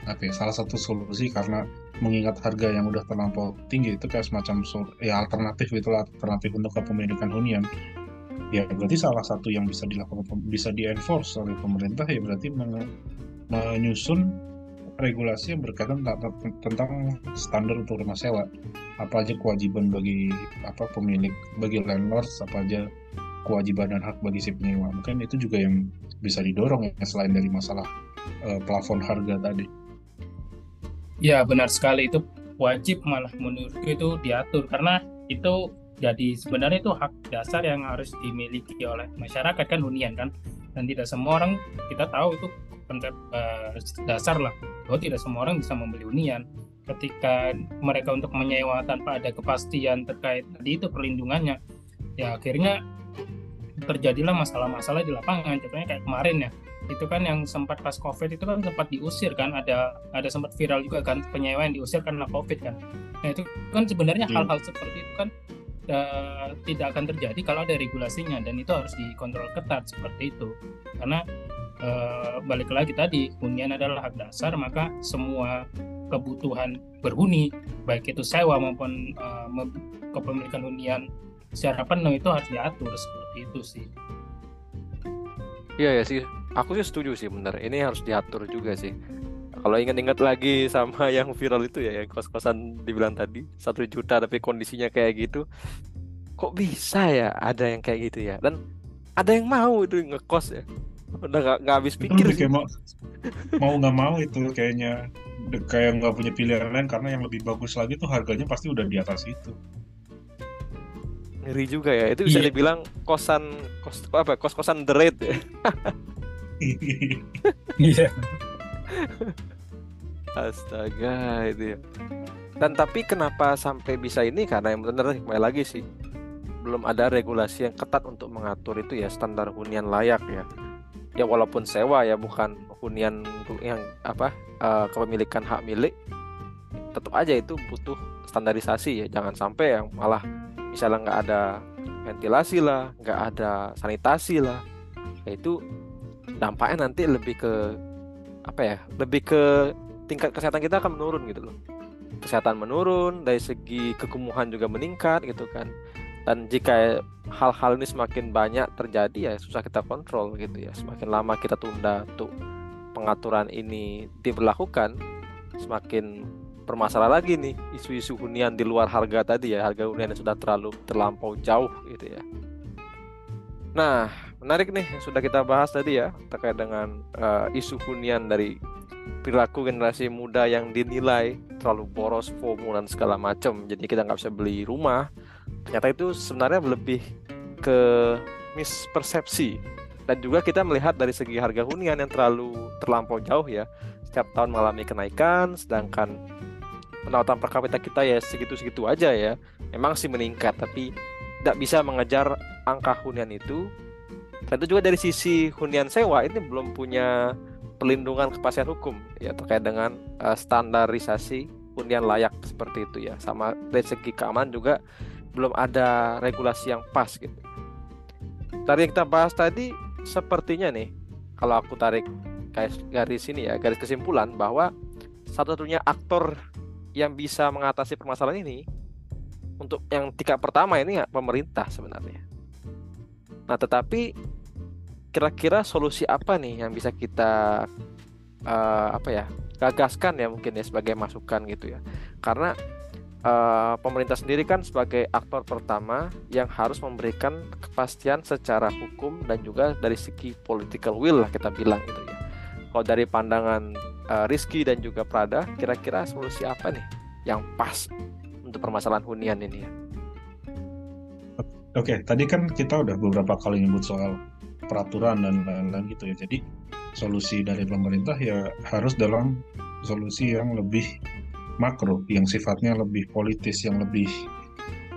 apa ya, salah satu solusi karena mengingat harga yang udah terlampau tinggi itu kayak semacam ya alternatif itulah alternatif untuk kepemilikan hunian. Ya berarti salah satu yang bisa dilakukan bisa di enforce oleh pemerintah ya berarti men- menyusun regulasi yang berkaitan tentang, standar untuk rumah sewa. Apa aja kewajiban bagi apa pemilik bagi landlords apa aja kewajiban dan hak bagi si penyewa. Mungkin itu juga yang bisa didorong ya selain dari masalah eh, plafon harga tadi. Ya benar sekali itu wajib malah menurutku itu diatur karena itu jadi sebenarnya itu hak dasar yang harus dimiliki oleh masyarakat kan hunian kan dan tidak semua orang kita tahu itu konsep eh, dasar lah. Bahwa tidak semua orang bisa membeli hunian. Ketika mereka untuk menyewa tanpa ada kepastian terkait tadi itu perlindungannya ya akhirnya terjadilah masalah-masalah di lapangan. Contohnya kayak kemarin ya itu kan yang sempat pas covid itu kan sempat diusir kan. Ada ada sempat viral juga kan penyewa yang diusir karena covid kan. Nah itu kan sebenarnya Hmm. hal-hal seperti itu kan eh, tidak akan terjadi kalau ada regulasinya dan itu harus dikontrol ketat seperti itu. Karena uh, balik lagi tadi hunian adalah hak dasar maka semua kebutuhan berhuni baik itu sewa maupun uh, kepemilikan hunian secara penuh itu harus diatur seperti itu sih. Iya ya sih, aku sih setuju sih bener. Ini harus diatur juga sih. Kalau ingat-ingat lagi sama yang viral itu ya, yang kos-kosan dibilang tadi satu juta tapi kondisinya kayak gitu, kok bisa ya ada yang kayak gitu ya? Dan ada yang mau itu ngekos ya? Udah gak, gak habis pikir sih. Mau mau nggak mau itu kayaknya. Kayak nggak punya pilihan lain karena yang lebih bagus lagi tuh harganya pasti udah di atas itu. Ngeri juga ya. Itu bisa iya. dibilang kosan kos apa kos kosan the rate. Ya iya. Astaga itu ya. Dan tapi kenapa sampai bisa ini? Karena yang benar kembali lagi sih. Belum ada regulasi yang ketat untuk mengatur itu ya standar hunian layak ya ya walaupun sewa ya bukan hunian yang apa uh, kepemilikan hak milik tetap aja itu butuh standarisasi ya. Jangan sampai yang malah misalnya nggak ada ventilasi lah nggak ada sanitasi lah. Ya itu dampaknya nanti lebih ke apa ya lebih ke tingkat kesehatan kita akan menurun gitu loh. Kesehatan menurun dari segi kekumuhan juga meningkat gitu kan dan jika hal-hal ini semakin banyak terjadi ya susah kita kontrol gitu ya. Semakin lama kita tunda untuk pengaturan ini diberlakukan semakin permasalahan lagi nih isu-isu hunian di luar harga tadi ya. Harga hunian yang sudah terlalu terlampau jauh gitu ya. Nah menarik nih yang sudah kita bahas tadi ya terkait dengan uh, isu hunian dari perilaku generasi muda yang dinilai terlalu boros FOMO dan segala macam. Jadi kita nggak bisa beli rumah ternyata itu sebenarnya lebih ke mispersepsi. Dan juga kita melihat dari segi harga hunian yang terlalu terlampau jauh ya. Setiap tahun mengalami kenaikan sedangkan pendapatan per kapita kita ya segitu-segitu aja ya. Memang sih meningkat tapi tidak bisa mengejar angka hunian itu. Dan itu juga dari sisi hunian sewa ini belum punya perlindungan kepastian hukum ya terkait dengan uh, standarisasi hunian layak seperti itu ya. Sama dari segi keamanan juga belum ada regulasi yang pas gitu yang kita bahas tadi sepertinya nih kalau aku tarik garis garis ini ya garis kesimpulan bahwa satu-satunya aktor yang bisa mengatasi permasalahan ini untuk yang tingkat pertama ini ya pemerintah sebenarnya. Nah, tetapi kira-kira solusi apa nih yang bisa kita uh, apa ya gagaskan ya mungkin ya sebagai masukan gitu ya? Karena uh, pemerintah sendiri kan sebagai aktor pertama yang harus memberikan kepastian secara hukum dan juga dari segi political will lah kita bilang gitu ya. Kalau dari pandangan uh, Rizky dan juga Prada, kira-kira solusi apa nih yang pas untuk permasalahan hunian ini ya? Oke, tadi kan kita udah beberapa kali nyebut soal peraturan dan lain-lain gitu ya. Jadi solusi dari pemerintah ya harus dalam solusi yang lebih makro, yang sifatnya lebih politis, yang lebih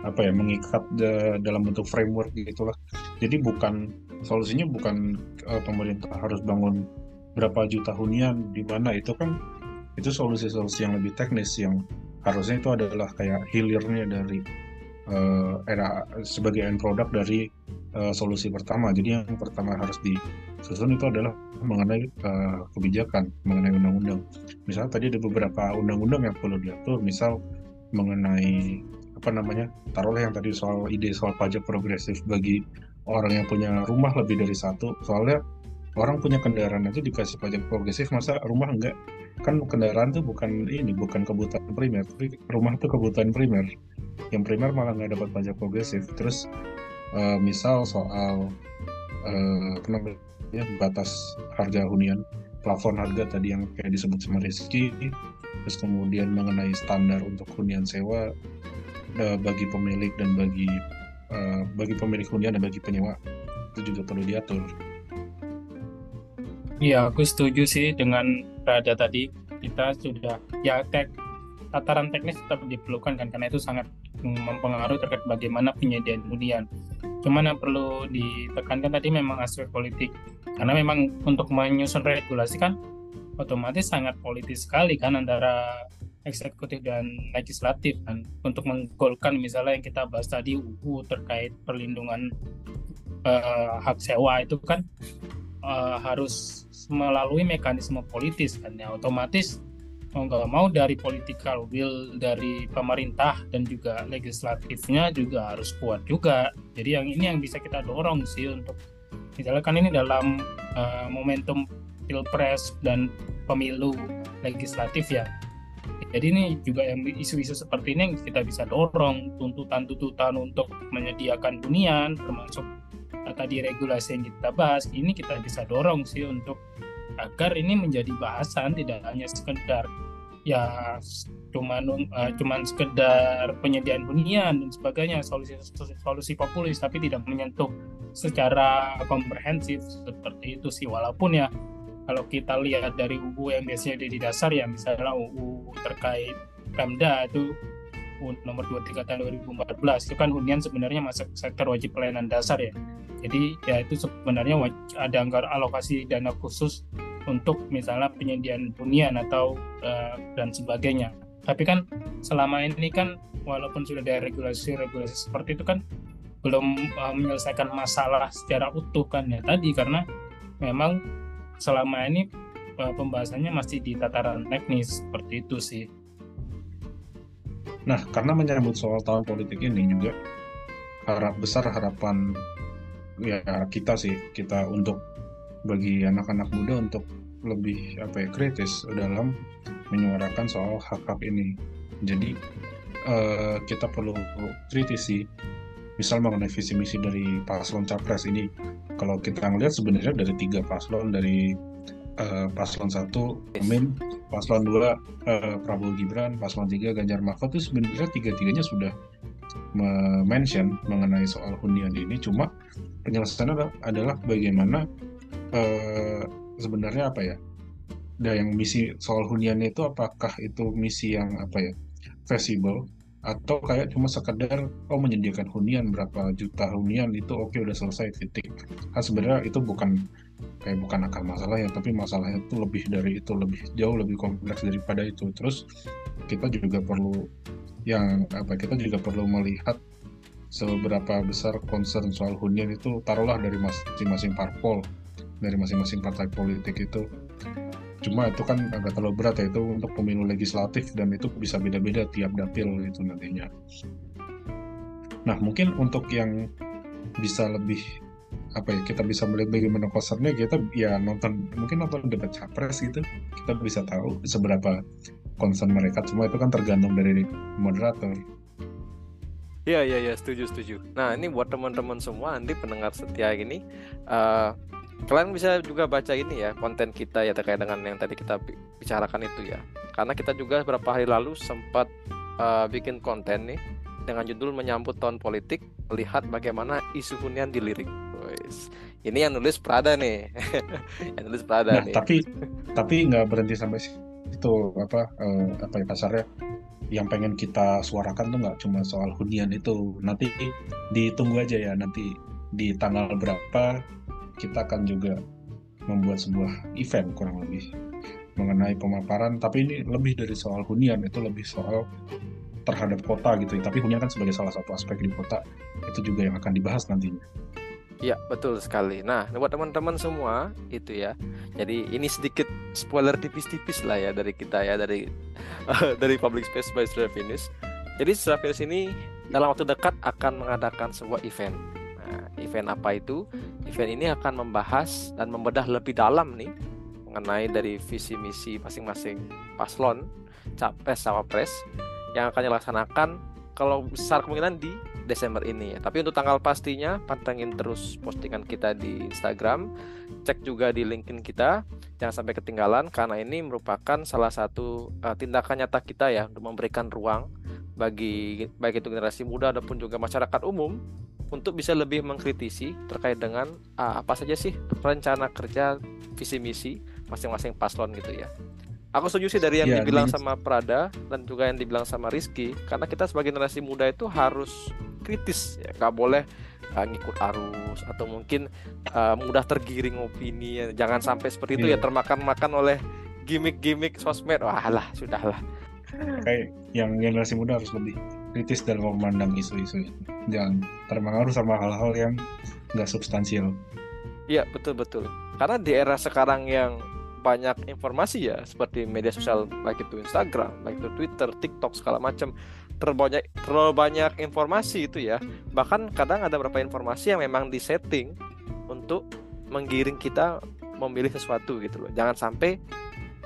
apa ya mengikat de, dalam bentuk framework gitulah. Jadi bukan solusinya bukan uh, pemerintah harus bangun berapa juta hunian di mana itu kan itu solusi-solusi yang lebih teknis yang harusnya itu adalah kayak hilirnya dari uh, era sebagai end product dari uh, solusi pertama. Jadi yang pertama harus disusun itu adalah mengenai uh, kebijakan, mengenai undang-undang. Misal tadi ada beberapa undang-undang yang perlu diatur, misal mengenai apa namanya taruhlah yang tadi soal ide soal pajak progresif bagi orang yang punya rumah lebih dari satu soalnya orang punya kendaraan aja dikasih pajak progresif masa rumah enggak kan kendaraan tuh bukan ini bukan kebutuhan primer tapi rumah tuh kebutuhan primer yang primer malah nggak dapat pajak progresif terus uh, misal soal uh, namanya batas harga hunian plafon harga tadi yang kayak disebut sama Rizky terus kemudian mengenai standar untuk hunian sewa uh, bagi pemilik dan bagi uh, bagi pemilik hunian dan bagi penyewa itu juga perlu diatur. Iya, aku setuju sih dengan Rada tadi. Kita sudah ya tek, tataran teknis tetap diperlukan kan karena itu sangat mempengaruhi terkait bagaimana penyediaan hunian. Cuman yang perlu ditekankan tadi memang aspek politik. Karena memang untuk menyusun regulasi kan otomatis sangat politis sekali kan antara eksekutif dan legislatif kan untuk menggolkan misalnya yang kita bahas tadi UU terkait perlindungan uh, hak sewa itu kan uh, harus melalui mekanisme politis kan ya. Otomatis mau nggak mau dari political will dari pemerintah dan juga legislatifnya juga harus kuat juga. Jadi yang ini yang bisa kita dorong sih untuk misalnya kan ini dalam uh, momentum pilpres dan pemilu legislatif ya. Jadi ini juga yang isu-isu seperti ini yang kita bisa dorong tuntutan-tuntutan untuk menyediakan hunian termasuk tadi regulasi yang kita bahas ini kita bisa dorong sih untuk agar ini menjadi bahasan tidak hanya sekedar ya cuman uh, cuman sekedar penyediaan hunian dan sebagainya solusi solusi populis tapi tidak menyentuh secara komprehensif seperti itu sih walaupun ya kalau kita lihat dari UU yang biasanya di dasar ya misalnya UU terkait Pemda itu nomor 23 tahun 2014 itu kan hunian sebenarnya masuk sektor wajib pelayanan dasar ya. Jadi ya itu sebenarnya ada anggaran alokasi dana khusus untuk misalnya penyediaan hunian atau uh, dan sebagainya. Tapi kan selama ini kan walaupun sudah ada regulasi-regulasi seperti itu kan belum uh, menyelesaikan masalah secara utuh kan ya tadi karena memang selama ini uh, pembahasannya masih di tataran teknis seperti itu sih. Nah, karena menyambut soal tahun politik ini juga harap besar harapan ya kita sih kita untuk bagi anak-anak muda untuk lebih apa ya kritis dalam menyuarakan soal hak-hak ini. Jadi uh, kita perlu kritis sih. Misal mengenai visi misi dari paslon capres ini, kalau kita ngelihat sebenarnya dari tiga paslon dari uh, paslon satu Amin, paslon dua uh, Prabowo Gibran, paslon tiga Ganjar Mahfud itu sebenarnya tiga-tiganya sudah mention mengenai soal hunian ini. Cuma penyelesaiannya adalah, adalah bagaimana uh, sebenarnya apa ya? Dan yang misi soal hunian itu apakah itu misi yang apa ya? feasible atau kayak cuma sekedar oh menyediakan hunian berapa juta hunian itu oke okay, udah selesai titik kan sebenarnya itu bukan kayak bukan akar masalah ya tapi masalahnya itu lebih dari itu lebih jauh lebih kompleks daripada itu. Terus kita juga perlu yang apa kita juga perlu melihat seberapa besar concern soal hunian itu taruhlah dari masing-masing parpol dari masing-masing partai politik itu. Cuma itu kan agak terlalu berat ya itu untuk pemilu legislatif dan itu bisa beda-beda tiap dapil itu nantinya. Nah mungkin untuk yang bisa lebih apa ya kita bisa melihat bagaimana concernnya kita ya nonton mungkin nonton debat capres gitu. Kita bisa tahu seberapa concern mereka cuma itu kan tergantung dari moderator. Iya iya iya setuju setuju. Nah ini buat teman-teman semua nanti pendengar setia ini uh, kalian bisa juga baca ini ya konten kita ya terkait dengan yang tadi kita bicarakan itu ya. Karena kita juga beberapa hari lalu sempat uh, bikin konten nih dengan judul menyambut tahun politik melihat bagaimana isu hunian dilirik ini yang nulis Prada nih. Yang nulis Prada nah, nih. tapi tapi nggak berhenti sampai situ apa uh, apa ya kasarnya yang pengen kita suarakan tuh nggak cuma soal hunian itu. Nanti ditunggu aja ya nanti di tanggal berapa kita akan juga membuat sebuah event kurang lebih mengenai pemaparan. Tapi ini lebih dari soal hunian itu lebih soal terhadap kota gitu tapi hunian kan sebagai salah satu aspek di kota itu juga yang akan dibahas nantinya Iya betul sekali. Nah buat teman-teman semua itu ya. Jadi ini sedikit spoiler tipis-tipis lah ya dari kita ya dari dari Public Space by Stravinus. Jadi Stravinus ini dalam waktu dekat akan mengadakan sebuah event Nah, event apa itu? Event ini akan membahas dan membedah lebih dalam nih mengenai dari visi misi masing-masing paslon capres cawapres yang akan dilaksanakan kalau besar kemungkinan di Desember ini ya. Tapi untuk tanggal pastinya pantengin terus postingan kita di Instagram, cek juga di LinkedIn kita, jangan sampai ketinggalan karena ini merupakan salah satu uh, tindakan nyata kita ya untuk memberikan ruang bagi baik itu generasi muda ataupun juga masyarakat umum untuk bisa lebih mengkritisi terkait dengan uh, apa saja sih rencana kerja visi misi masing-masing paslon gitu ya. Aku setuju sih dari yang ya, dibilang sama Prada dan juga yang dibilang sama Rizky karena kita sebagai generasi muda itu harus kritis. Ya nggak boleh uh, ngikut arus atau mungkin uh, mudah tergiring opini. Ya. jangan sampai seperti itu ya, ya termakan-makan oleh gimmick-gimmick sosmed. Wah lah sudahlah. Kayak yang generasi muda harus lebih kritis dalam memandang isu-isu jangan terpengaruh sama hal-hal yang nggak substansial. Iya betul betul. Karena di era sekarang yang banyak informasi ya seperti media sosial baik itu Instagram, baik itu Twitter, TikTok segala macam terlalu banyak terlalu banyak informasi itu ya. Bahkan kadang ada beberapa informasi yang memang disetting untuk menggiring kita memilih sesuatu gitu loh. Jangan sampai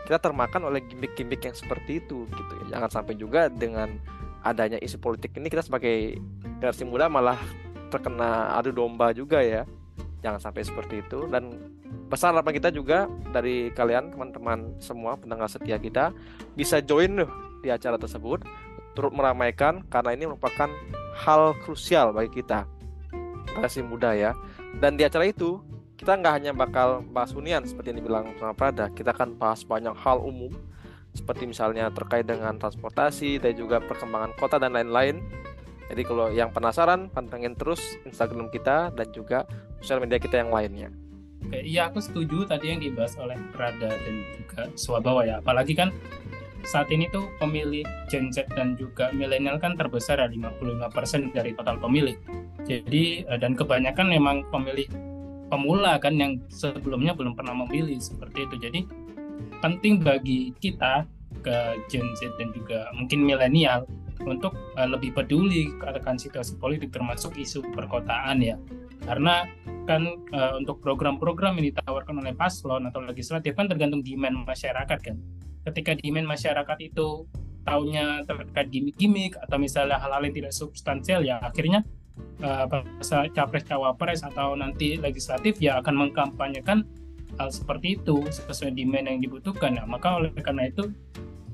kita termakan oleh gimmick-gimmick yang seperti itu gitu ya. Jangan sampai juga dengan adanya isu politik ini kita sebagai generasi muda malah terkena adu domba juga ya. Jangan sampai seperti itu. Dan besar harapan kita juga dari kalian teman-teman semua pendengar setia kita bisa join loh di acara tersebut turut meramaikan karena ini merupakan hal krusial bagi kita generasi muda ya. Dan di acara itu kita nggak hanya bakal bahas hunian seperti yang dibilang sama Prada kita akan bahas banyak hal umum seperti misalnya terkait dengan transportasi dan juga perkembangan kota dan lain-lain. Jadi kalau yang penasaran pantengin terus Instagram kita dan juga sosial media kita yang lainnya. Oke, iya aku setuju tadi yang dibahas oleh Prada dan juga Swabawa ya. Apalagi kan saat ini tuh pemilih Gen Z dan juga milenial kan terbesar ya 55% dari total pemilih. Jadi eh, dan kebanyakan memang pemilih pemula kan yang sebelumnya belum pernah memilih seperti itu. Jadi penting bagi kita ke Gen Z dan juga mungkin milenial untuk uh, lebih peduli akan situasi politik termasuk isu perkotaan ya. Karena kan uh, untuk program-program yang ditawarkan oleh paslon atau legislatif kan tergantung demand masyarakat kan ketika demand masyarakat itu tahunya terkait gimmick-gimmick atau misalnya hal-hal yang tidak substansial ya akhirnya uh, capres cawapres atau nanti legislatif ya akan mengkampanyekan hal seperti itu sesuai demand yang dibutuhkan. Ya maka oleh karena itu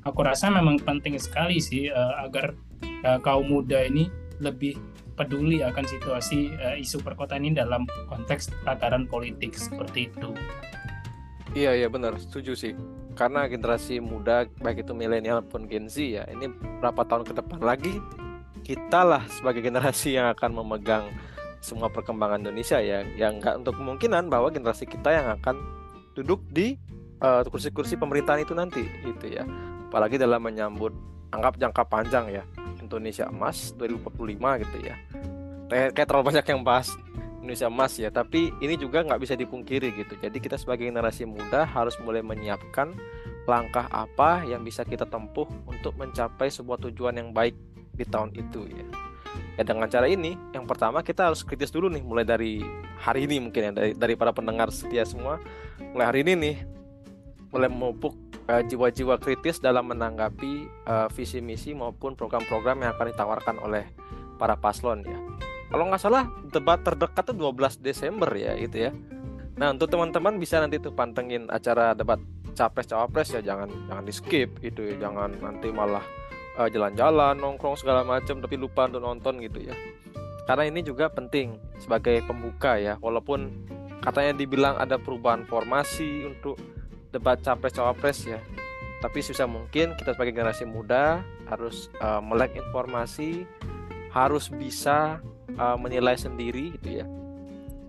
aku rasa memang penting sekali sih uh, agar uh, kaum muda ini lebih peduli akan situasi uh, isu perkotaan ini dalam konteks tataran politik seperti itu. Iya iya benar. Setuju sih karena generasi muda baik itu milenial pun Gen Z ya ini berapa tahun ke depan lagi kita lah sebagai generasi yang akan memegang semua perkembangan Indonesia ya. Yang nggak untuk kemungkinan bahwa generasi kita yang akan duduk di uh, kursi-kursi pemerintahan itu nanti gitu ya. Apalagi dalam menyambut anggap jangka panjang ya Indonesia emas 2045 gitu ya. Kayak terlalu banyak yang bahas Indonesia emas ya tapi ini juga nggak bisa dipungkiri gitu. Jadi kita sebagai generasi muda harus mulai menyiapkan langkah apa yang bisa kita tempuh untuk mencapai sebuah tujuan yang baik di tahun itu ya. Ya dengan cara ini yang pertama kita harus kritis dulu nih mulai dari hari ini mungkin ya dari, dari para pendengar setia semua. Mulai hari ini nih mulai memupuk uh, jiwa-jiwa kritis dalam menanggapi uh, visi misi maupun program-program yang akan ditawarkan oleh para paslon ya kalau nggak salah debat terdekat tuh 12 Desember ya itu ya. Nah untuk teman-teman bisa nanti tuh pantengin acara debat capres cawapres ya. Jangan jangan di skip gitu ya. Jangan nanti malah uh, jalan-jalan nongkrong segala macam tapi lupa untuk nonton gitu ya. Karena ini juga penting sebagai pembuka ya. Walaupun katanya dibilang ada perubahan formasi untuk debat capres cawapres ya. Tapi susah mungkin kita sebagai generasi muda harus uh, melek informasi harus bisa uh, menilai sendiri gitu ya.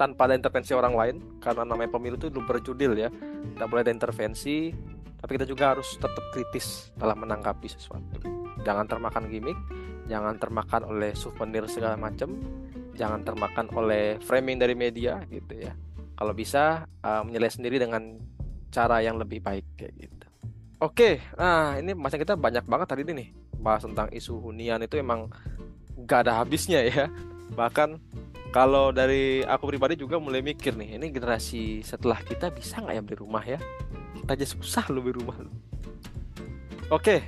Tanpa ada intervensi orang lain karena namanya pemilu itu berjudil ya. Tidak boleh ada intervensi tapi kita juga harus tetap kritis dalam menanggapi sesuatu. Jangan termakan gimmick jangan termakan oleh souvenir segala macam jangan termakan oleh framing dari media gitu ya. Kalau bisa uh, menilai sendiri dengan cara yang lebih baik kayak gitu. Oke nah ini masa kita banyak banget tadi ini nih bahas tentang isu hunian itu emang gak ada habisnya ya bahkan kalau dari aku pribadi juga mulai mikir nih ini generasi setelah kita bisa nggak ya beli rumah ya? Kita aja susah lo beli rumah. Oke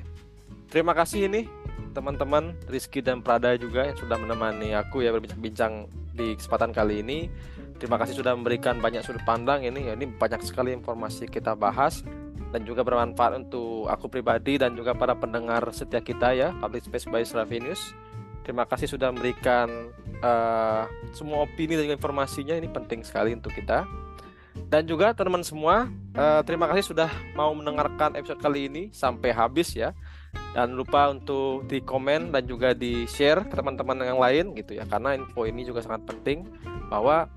terima kasih ini teman-teman Rizky dan Prada juga yang sudah menemani aku ya berbincang-bincang di kesempatan kali ini. Terima kasih sudah memberikan banyak sudut pandang ini ya ini banyak sekali informasi kita bahas dan juga bermanfaat untuk aku pribadi dan juga para pendengar setia kita ya Public Space by News Terima kasih sudah memberikan uh, semua opini dan informasinya ini penting sekali untuk kita. Dan juga teman-teman semua, uh, terima kasih sudah mau mendengarkan episode kali ini sampai habis ya. Dan lupa untuk di komen dan juga di share ke teman-teman yang lain gitu ya, karena info ini juga sangat penting bahwa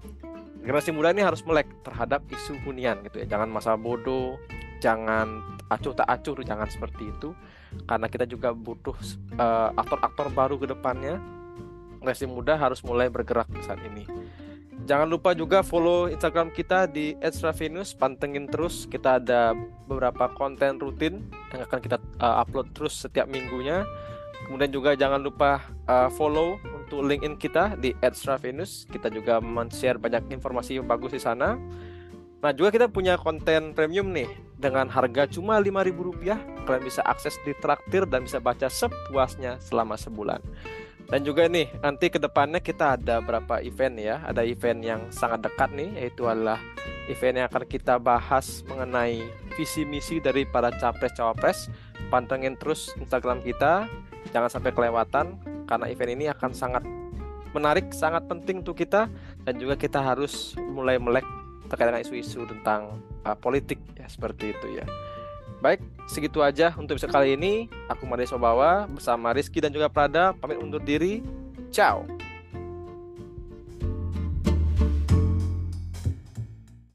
generasi muda ini harus melek terhadap isu hunian gitu ya. Jangan masa bodoh, jangan acuh tak acuh, jangan seperti itu karena kita juga butuh aktor aktor-aktor baru ke depannya generasi muda harus mulai bergerak saat ini Jangan lupa juga follow Instagram kita di @ravinus, pantengin terus. Kita ada beberapa konten rutin yang akan kita uh, upload terus setiap minggunya. Kemudian juga jangan lupa uh, follow untuk LinkedIn kita di @ravinus. Kita juga men-share banyak informasi yang bagus di sana. Nah, juga kita punya konten premium nih dengan harga cuma Rp5.000. Kalian bisa akses di traktir dan bisa baca sepuasnya selama sebulan. Dan juga nih, nanti ke depannya kita ada berapa event ya. Ada event yang sangat dekat nih, yaitu adalah event yang akan kita bahas mengenai visi misi dari para capres-cawapres. Pantengin terus Instagram kita, jangan sampai kelewatan karena event ini akan sangat menarik, sangat penting untuk kita dan juga kita harus mulai melek terkait dengan isu-isu tentang uh, politik ya seperti itu ya. Baik, segitu aja untuk episode kali ini. Aku Made Sobawa bersama Rizky dan juga Prada pamit undur diri. Ciao.